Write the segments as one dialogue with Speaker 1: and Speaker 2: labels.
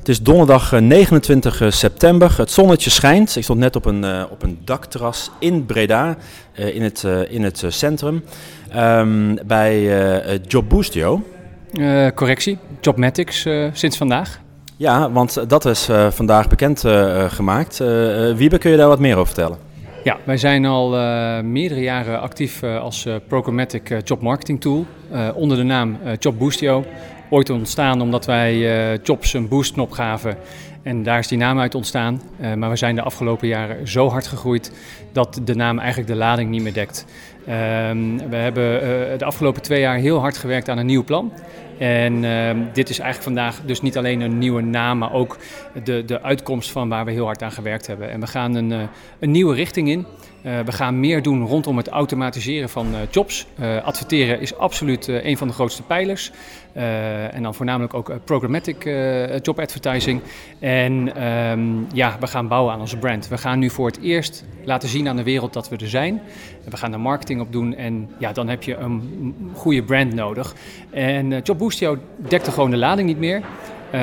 Speaker 1: Het is donderdag eh, 29 september. Het zonnetje schijnt. Ik stond net op een, uh, op een dakterras in Breda, uh, in het, uh, in het centrum, um, bij Job Boostio.
Speaker 2: correctie, Jobmatics sinds vandaag.
Speaker 1: Ja, want dat is vandaag bekend gemaakt. Wiebe, kun je daar wat meer over vertellen?
Speaker 2: Ja, wij zijn al meerdere jaren actief als programmatic job marketing tool onder de naam Job Boostio ooit ontstaan omdat wij uh, Jobs een boostknop gaven. En daar is die naam uit ontstaan. Uh, maar we zijn de afgelopen jaren zo hard gegroeid dat de naam eigenlijk de lading niet meer dekt. Uh, we hebben uh, de afgelopen twee jaar heel hard gewerkt aan een nieuw plan. En uh, dit is eigenlijk vandaag dus niet alleen een nieuwe naam, maar ook de, de uitkomst van waar we heel hard aan gewerkt hebben. En we gaan een, uh, een nieuwe richting in. We gaan meer doen rondom het automatiseren van jobs. adverteren is absoluut een van de grootste pijlers. en dan voornamelijk ook programmatic job advertising. En um, ja, we gaan bouwen aan onze brand. We gaan nu voor het eerst laten zien aan de wereld dat we er zijn. We gaan er marketing op doen en ja, dan heb je een goede brand nodig. En uh, Job Boostio dekte gewoon de lading niet meer. Uh,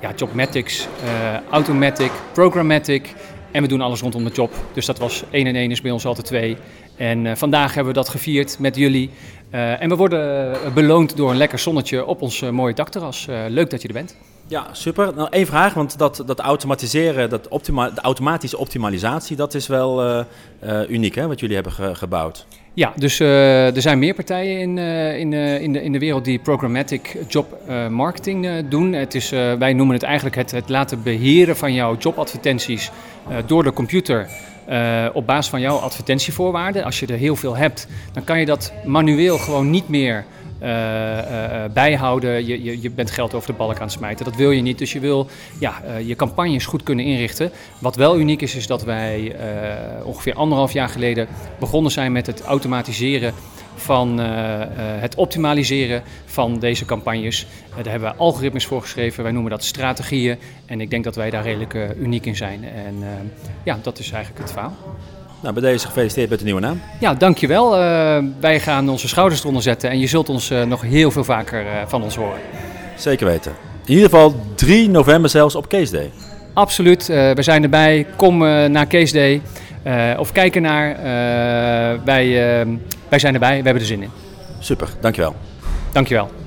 Speaker 2: ja, Jobmatics, uh, Automatic, Programmatic en we doen alles rondom de job. Dus dat was 1 en 1 is bij ons altijd 2. En uh, vandaag hebben we dat gevierd met jullie. Uh, en we worden beloond door een lekker zonnetje op ons mooie dakterras. leuk dat je er bent.
Speaker 1: Ja, super. Nou, één vraag, want dat, dat automatiseren, dat optima de automatische optimalisatie, dat is wel uniek, hè, wat jullie hebben ge gebouwd.
Speaker 2: Ja, dus uh, er zijn meer partijen in, in, in, de, in de wereld die programmatic job marketing doen. Het is, wij noemen het eigenlijk het, het laten beheren van jouw jobadvertenties door de computer. Uh, op basis van jouw advertentievoorwaarden. Als je er heel veel hebt, dan kan je dat manueel gewoon niet meer uh, bijhouden. Je, je, je bent geld over de balk aan het smijten. Dat wil je niet. Dus je wil ja, je campagnes goed kunnen inrichten. Wat wel uniek is, is dat wij ongeveer anderhalf jaar geleden begonnen zijn met het automatiseren van uh, uh, het optimaliseren van deze campagnes. Uh, daar hebben we algoritmes voor geschreven, wij noemen dat strategieën. En ik denk dat wij daar redelijk uniek in zijn. En ja, dat is eigenlijk het verhaal.
Speaker 1: Nou, bij deze gefeliciteerd met de nieuwe naam.
Speaker 2: Ja, dankjewel. wij gaan onze schouders eronder zetten en je zult ons nog heel veel vaker van ons horen.
Speaker 1: Zeker weten. In ieder geval 3 november zelfs op Case Day.
Speaker 2: Absoluut, we zijn erbij. Kom naar Case Day. Of kijken naar. Wij, uh, wij zijn erbij, we hebben er zin in.
Speaker 1: Super, dankjewel.
Speaker 2: Dankjewel.